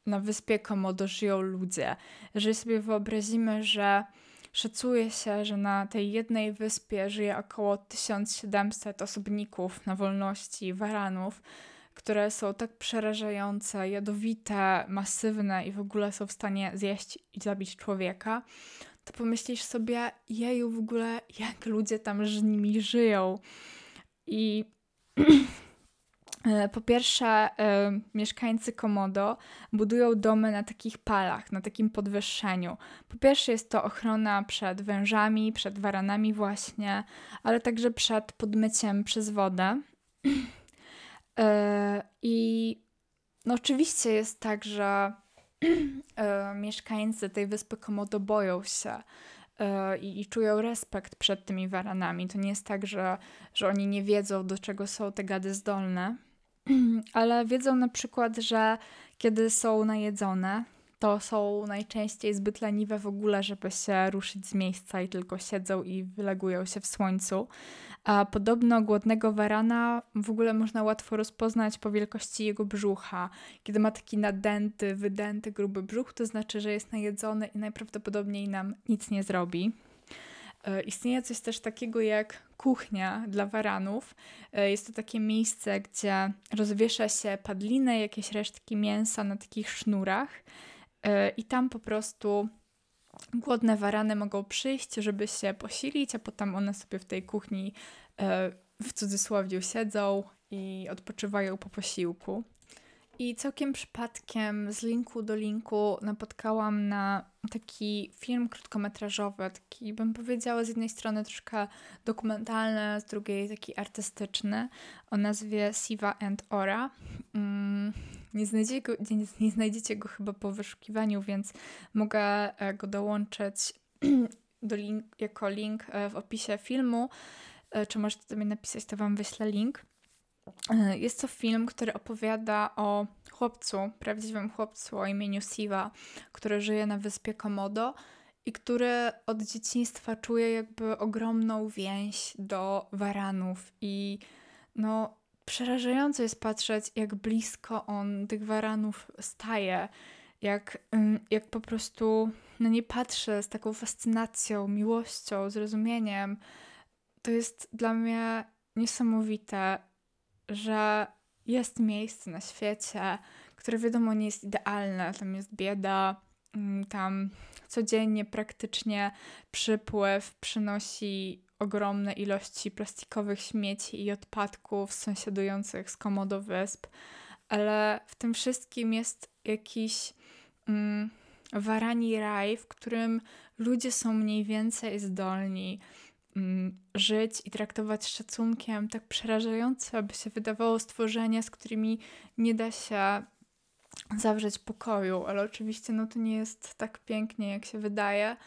na wyspie Komodo żyją ludzie. Jeżeli sobie wyobrazimy, że Szacuje się, że na tej jednej wyspie żyje około 1700 osobników na wolności waranów, które są tak przerażające, jadowite, masywne i w ogóle są w stanie zjeść i zabić człowieka, to pomyślisz sobie, jeju, w ogóle jak ludzie tam z nimi żyją. I (clears throat) po pierwsze, y, mieszkańcy Komodo budują domy na takich palach, na takim podwyższeniu. Po pierwsze, jest to ochrona przed wężami, przed waranami, właśnie, ale także przed podmyciem przez wodę. y, I no, oczywiście jest tak, że mieszkańcy tej wyspy Komodo boją się i, i, czują respekt przed tymi waranami. To nie jest tak, że, że oni nie wiedzą, do czego są te gady zdolne. (clears throat) ale wiedzą na przykład, że kiedy są najedzone, to są najczęściej zbyt leniwe w ogóle, żeby się ruszyć z miejsca i tylko siedzą i wylegują się w słońcu. A podobno głodnego warana w ogóle można łatwo rozpoznać po wielkości jego brzucha. Kiedy ma taki nadęty, wydęty, gruby brzuch, to znaczy, że jest najedzony i najprawdopodobniej nam nic nie zrobi. E, istnieje coś też takiego jak kuchnia dla waranów. E, jest to takie miejsce, gdzie rozwiesza się padlinę, jakieś resztki mięsa na takich sznurach e, i tam po prostu głodne warany mogą przyjść, żeby się posilić, a potem one sobie w tej kuchni w cudzysłowie siedzą i odpoczywają po posiłku. I całkiem przypadkiem z linku do linku napotkałam na taki film krótkometrażowy, taki bym powiedziała z jednej strony troszkę dokumentalny, z drugiej taki artystyczny o nazwie Siva and Ora. Mm, nie, znajdziecie go, nie, znajdziecie go chyba po wyszukiwaniu, więc mogę e, go dołączyć (clears throat) do link, jako link e, w opisie filmu. E, czy możecie do mnie napisać, to Wam wyślę link. E, jest to film, który opowiada o chłopcu, prawdziwym chłopcu o imieniu Siva, który żyje na wyspie Komodo i który od dzieciństwa czuje jakby ogromną więź do waranów i no przerażające jest patrzeć, jak blisko on tych waranów staje, jak, jak po prostu na nie patrzy z taką fascynacją, miłością, zrozumieniem. To jest dla mnie niesamowite że jest miejsce na świecie, które wiadomo nie jest idealne, tam jest bieda, mm, tam codziennie praktycznie przypływ przynosi ogromne ilości plastikowych śmieci i odpadków sąsiadujących z komodo wysp, ale w tym wszystkim jest jakiś mm, warani raj, w którym ludzie są mniej więcej zdolni żyć i traktować szacunkiem tak przerażające, aby się wydawało stworzenia, z którymi nie da się zawrzeć pokoju, ale oczywiście no to nie jest tak pięknie, jak się wydaje.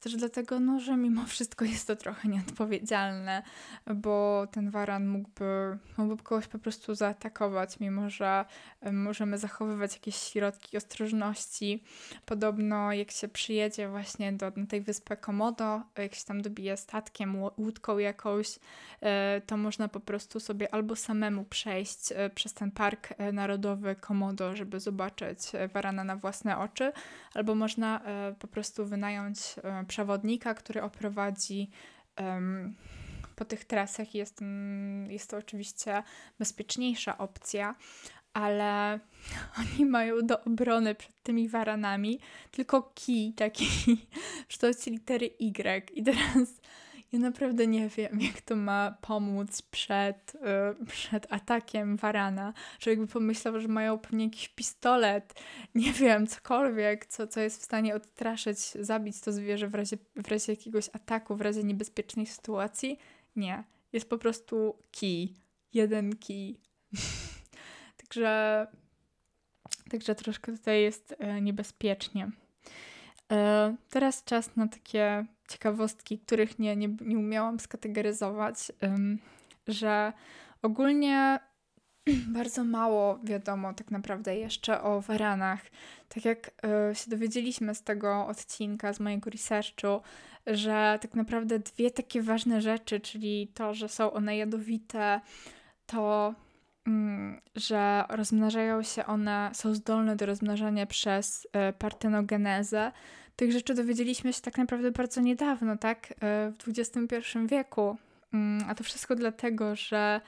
Też dlatego, no, że mimo wszystko jest to trochę nieodpowiedzialne, bo ten waran mógłby, mógłby kogoś po prostu zaatakować, mimo że możemy zachowywać jakieś środki ostrożności. Podobno jak się przyjedzie właśnie do tej wyspy Komodo, jak się tam dobije statkiem, łódką jakąś, e, to można po prostu sobie albo samemu przejść e, przez ten park e, narodowy Komodo, żeby zobaczyć warana na własne oczy, albo można po prostu wynająć przewodnika, który oprowadzi um, po tych trasach. Jest, um, jest to oczywiście bezpieczniejsza opcja, ale (laughs) oni mają do obrony przed tymi waranami tylko kij taki (laughs) w kształcie litery Y. I teraz ja naprawdę nie wiem, (laughs) jak to ma pomóc przed, yy, przed atakiem Warana. Człowiek by pomyślał, że mają pewnie jakiś pistolet, nie wiem, cokolwiek, co, co jest w stanie odstraszyć, zabić to zwierzę w razie, w razie jakiegoś ataku, w razie niebezpiecznej sytuacji. Nie. Jest po prostu kij. Jeden kij. (laughs) także, także troszkę tutaj jest yy, niebezpiecznie. E, teraz czas na takie ciekawostki, których nie, nie, nie umiałam skategoryzować, że ogólnie (clears throat) bardzo mało wiadomo tak naprawdę jeszcze o waranach. Tak jak e, się dowiedzieliśmy z tego odcinka, z mojego researchu, że tak naprawdę dwie takie ważne rzeczy, czyli to, że są one jadowite, to mm, że rozmnażają się one, są zdolne do rozmnażania przez e, partenogenezę. Tych rzeczy dowiedzieliśmy się tak naprawdę bardzo niedawno, tak? E, w XXI wieku. Mm, a to wszystko dlatego, że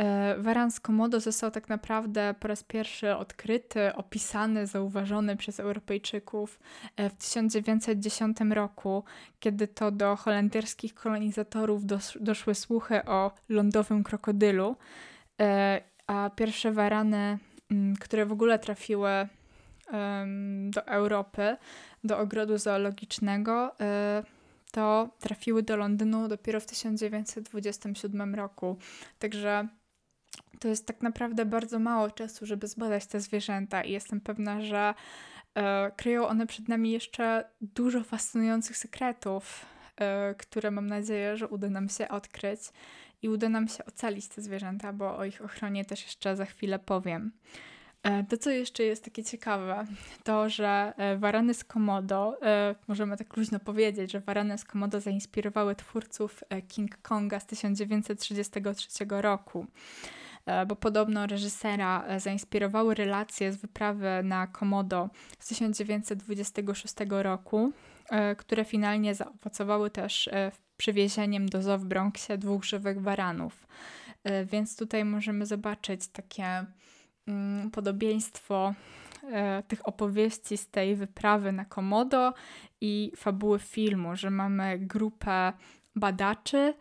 E, Waran z Komodo został tak naprawdę po raz pierwszy odkryty, opisany, zauważony przez Europejczyków e, w 1910 roku, kiedy to do holenderskich kolonizatorów doszły słuchy o lądowym krokodylu, a pierwsze warany, mm, które w ogóle trafiły do Europy, do ogrodu zoologicznego, to trafiły do Londynu dopiero w 1927 roku. Także to jest tak naprawdę bardzo mało czasu, żeby zbadać te zwierzęta i jestem pewna, że e, kryją one przed nami jeszcze dużo fascynujących sekretów, e, które mam nadzieję, że uda nam się odkryć i uda nam się ocalić te zwierzęta, bo o ich ochronie też jeszcze za chwilę powiem. E, to, co jeszcze jest takie ciekawe, to, że e, warany z Komodo, e, możemy tak luźno powiedzieć, że warany z Komodo zainspirowały twórców King Konga z 1933 roku. E, bo podobno reżysera e, zainspirowały relacje z wyprawy na Komodo z 1926 roku, e, które finalnie zaowocowały też przywiezieniem do zoo w Bronxie dwóch żywych waranów. Więc tutaj możemy zobaczyć takie podobieństwo tych opowieści z tej wyprawy na Komodo i fabuły filmu, że mamy grupę badaczy,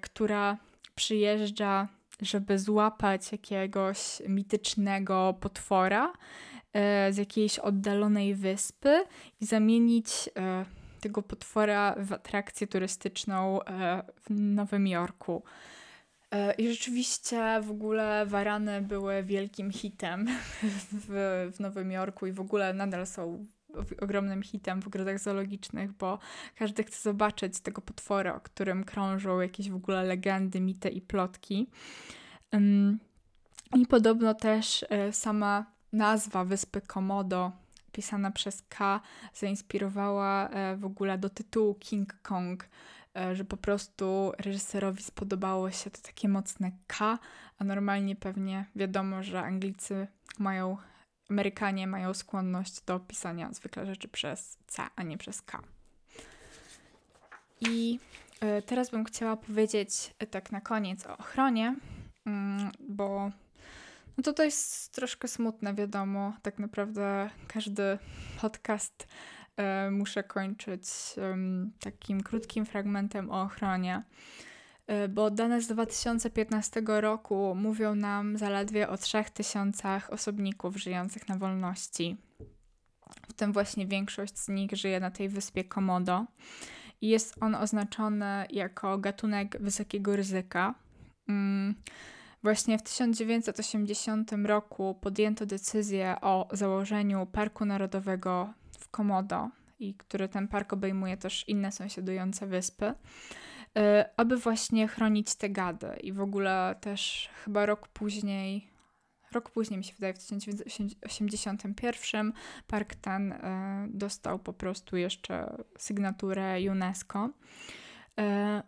która przyjeżdża żeby złapać jakiegoś mitycznego potwora e, z jakiejś oddalonej wyspy i zamienić e, tego potwora w atrakcję turystyczną e, w Nowym Jorku. I rzeczywiście w ogóle warany były wielkim hitem w, w Nowym Jorku i w ogóle nadal są ogromnym hitem w ogrodach zoologicznych, bo każdy chce zobaczyć tego potwora, o którym krążą jakieś w ogóle legendy, mity i plotki. I podobno też e, sama nazwa wyspy Komodo, pisana przez K, zainspirowała e, w ogóle do tytułu King Kong, e, że po prostu reżyserowi spodobało się to takie mocne K, a normalnie pewnie wiadomo, że Anglicy mają Amerykanie mają skłonność do pisania zwykle rzeczy przez C, a nie przez K. I e, teraz bym chciała powiedzieć e, tak na koniec o ochronie, mm, bo no to to jest troszkę smutne, wiadomo. Tak naprawdę każdy podcast e, muszę kończyć takim krótkim fragmentem o ochronie. Y, bo dane z 2015 roku mówią nam zaledwie o 3000 osobników żyjących na wolności. W tym właśnie większość z nich żyje na tej wyspie Komodo i jest on oznaczony jako gatunek wysokiego ryzyka. Mm, właśnie w 1980 roku podjęto decyzję o założeniu Parku Narodowego Komodo, i który ten park obejmuje też inne sąsiadujące wyspy. E, aby właśnie chronić te gady. I w ogóle też chyba rok później, rok później mi się wydaje, w 1981 park ten e, dostał po prostu jeszcze sygnaturę UNESCO. E,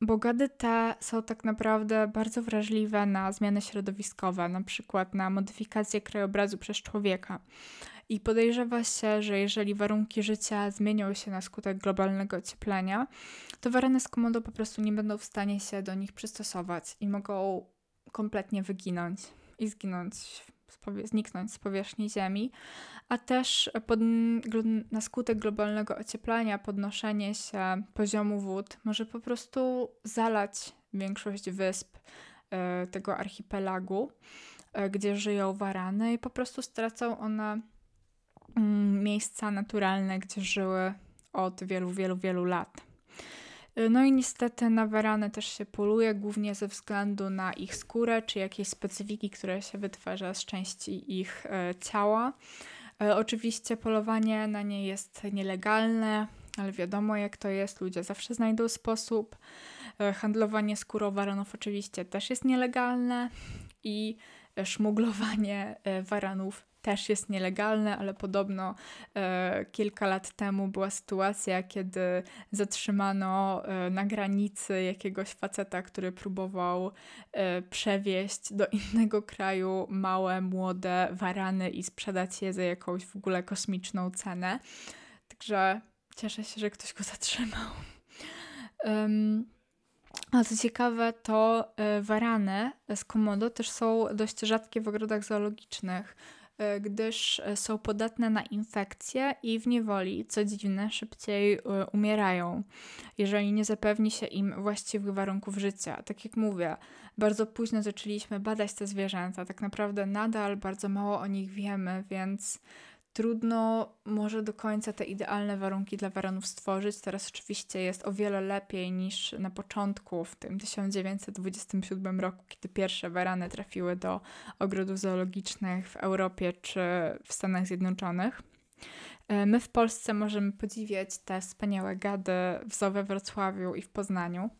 bo gady te są tak naprawdę bardzo wrażliwe na zmiany środowiskowe, na przykład na modyfikację krajobrazu przez człowieka. I podejrzewa się, że jeżeli warunki życia zmienią się na skutek globalnego ocieplenia, to wareny z komodo po prostu nie będą w stanie się do nich przystosować i mogą kompletnie wyginąć i zginąć, zniknąć z powierzchni Ziemi, a też pod, na skutek globalnego ocieplenia podnoszenie się poziomu wód może po prostu zalać większość wysp y, tego archipelagu, y, gdzie żyją warany i po prostu stracą one miejsca naturalne, gdzie żyły od wielu, wielu, wielu lat. Y, no i niestety na warany też się poluje, głównie ze względu na ich skórę czy jakieś specyfiki, które się wytwarza z części ich e, ciała. E, oczywiście polowanie na nie jest nielegalne, ale wiadomo jak to jest, ludzie zawsze znajdą sposób. E, handlowanie skórą waranów oczywiście też jest nielegalne i szmuglowanie waranów też jest nielegalne, ale podobno e, kilka lat temu była sytuacja, kiedy zatrzymano e, na granicy jakiegoś faceta, który próbował e, przewieźć do (laughs) innego kraju małe, młode warany i sprzedać je za jakąś w ogóle kosmiczną cenę. Także cieszę się, że ktoś go zatrzymał. Um, a co ciekawe, to e, warany z komodo też są dość rzadkie w ogrodach zoologicznych. E, gdyż e, są podatne na infekcje i w niewoli, co dziwne, szybciej e, umierają, jeżeli nie zapewni się im właściwych warunków życia. Tak jak mówię, bardzo późno zaczęliśmy badać te zwierzęta, tak naprawdę nadal bardzo mało o nich wiemy, więc trudno może do końca te idealne warunki dla waranów stworzyć. Teraz oczywiście jest o wiele lepiej niż na początku, w tym 1927 roku, kiedy pierwsze warany trafiły do ogrodów zoologicznych w Europie czy w Stanach Zjednoczonych. E, my w Polsce możemy podziwiać te wspaniałe gady w Zoo we Wrocławiu i w Poznaniu.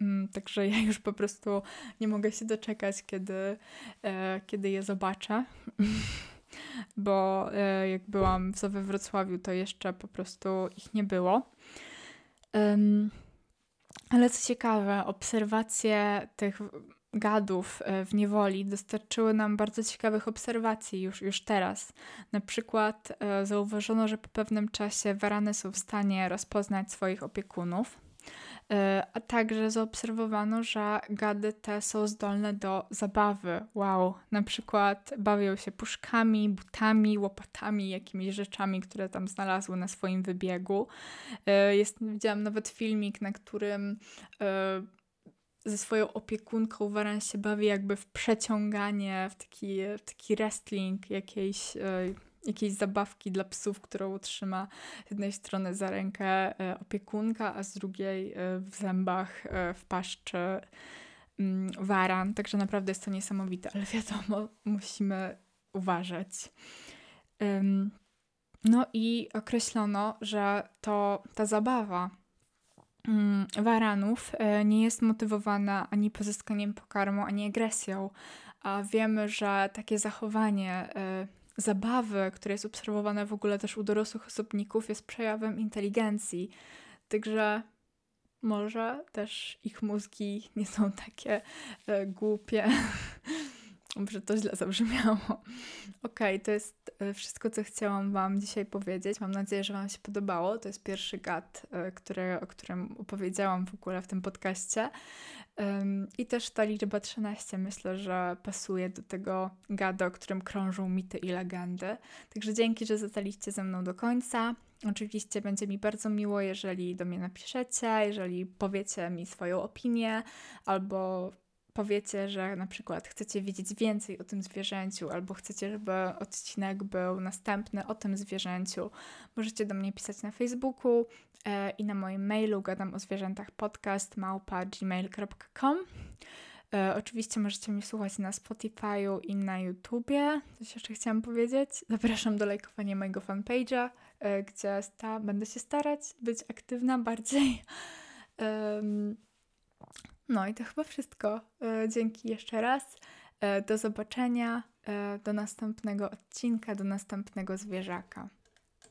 Mm, także ja już po prostu nie mogę się doczekać, kiedy, e, kiedy je zobaczę. (laughs) bo e, jak byłam w we Wrocławiu, to jeszcze po prostu ich nie było. Ale co ciekawe, obserwacje tych gadów e, w niewoli dostarczyły nam bardzo ciekawych obserwacji już, już teraz. Na przykład e, zauważono, że po pewnym czasie warany są w stanie rozpoznać swoich opiekunów a także zaobserwowano, że gady te są zdolne do zabawy. Wow, na przykład bawią się puszkami, butami, łopatami, jakimiś rzeczami, które tam znalazły na swoim wybiegu. E, jest, widziałam nawet filmik, na którym e, ze swoją opiekunką waran się bawi jakby w przeciąganie, w taki, w taki wrestling jakiejś jakiejś zabawki dla psów, którą trzyma z jednej strony za rękę e, opiekunka, a z drugiej e, w zębach, e, w paszczy mm, waran. Także naprawdę jest to niesamowite, ale wiadomo, musimy uważać. No i określono, że to ta zabawa mm, waranów nie jest motywowana ani pozyskaniem pokarmu, ani agresją, a wiemy, że takie zachowanie zabawy, które jest obserwowane w ogóle też u dorosłych osobników, jest przejawem inteligencji. Także może też ich mózgi nie są takie e, głupie. (laughs) Może to źle zabrzmiało. Okay, to jest e, wszystko, co chciałam Wam dzisiaj powiedzieć. Mam nadzieję, że Wam się podobało. To jest pierwszy gad, e, który, o którym opowiedziałam w ogóle w tym podcaście. I też ta liczba 13 myślę, że pasuje do tego gada, o którym krążą mity i legendy. Także dzięki, że zostaliście ze mną do końca. Oczywiście będzie mi bardzo miło, jeżeli do mnie napiszecie, jeżeli powiecie mi swoją opinię albo powiecie, że na przykład chcecie wiedzieć więcej o tym zwierzęciu, albo chcecie, żeby odcinek był następny o tym zwierzęciu, możecie do mnie pisać na Facebooku e, i na moim mailu gadam o zwierzętach podcast małpa gmail.com. E, oczywiście możecie mnie słuchać na Spotify'u i na YouTubie. Coś jeszcze chciałam powiedzieć. Zapraszam do lajkowania mojego fanpage'a, e, gdzie sta- będę się starać być aktywna bardziej. No i to chyba wszystko. E, dzięki jeszcze raz. E, do zobaczenia, e, do następnego odcinka, do następnego zwierzaka.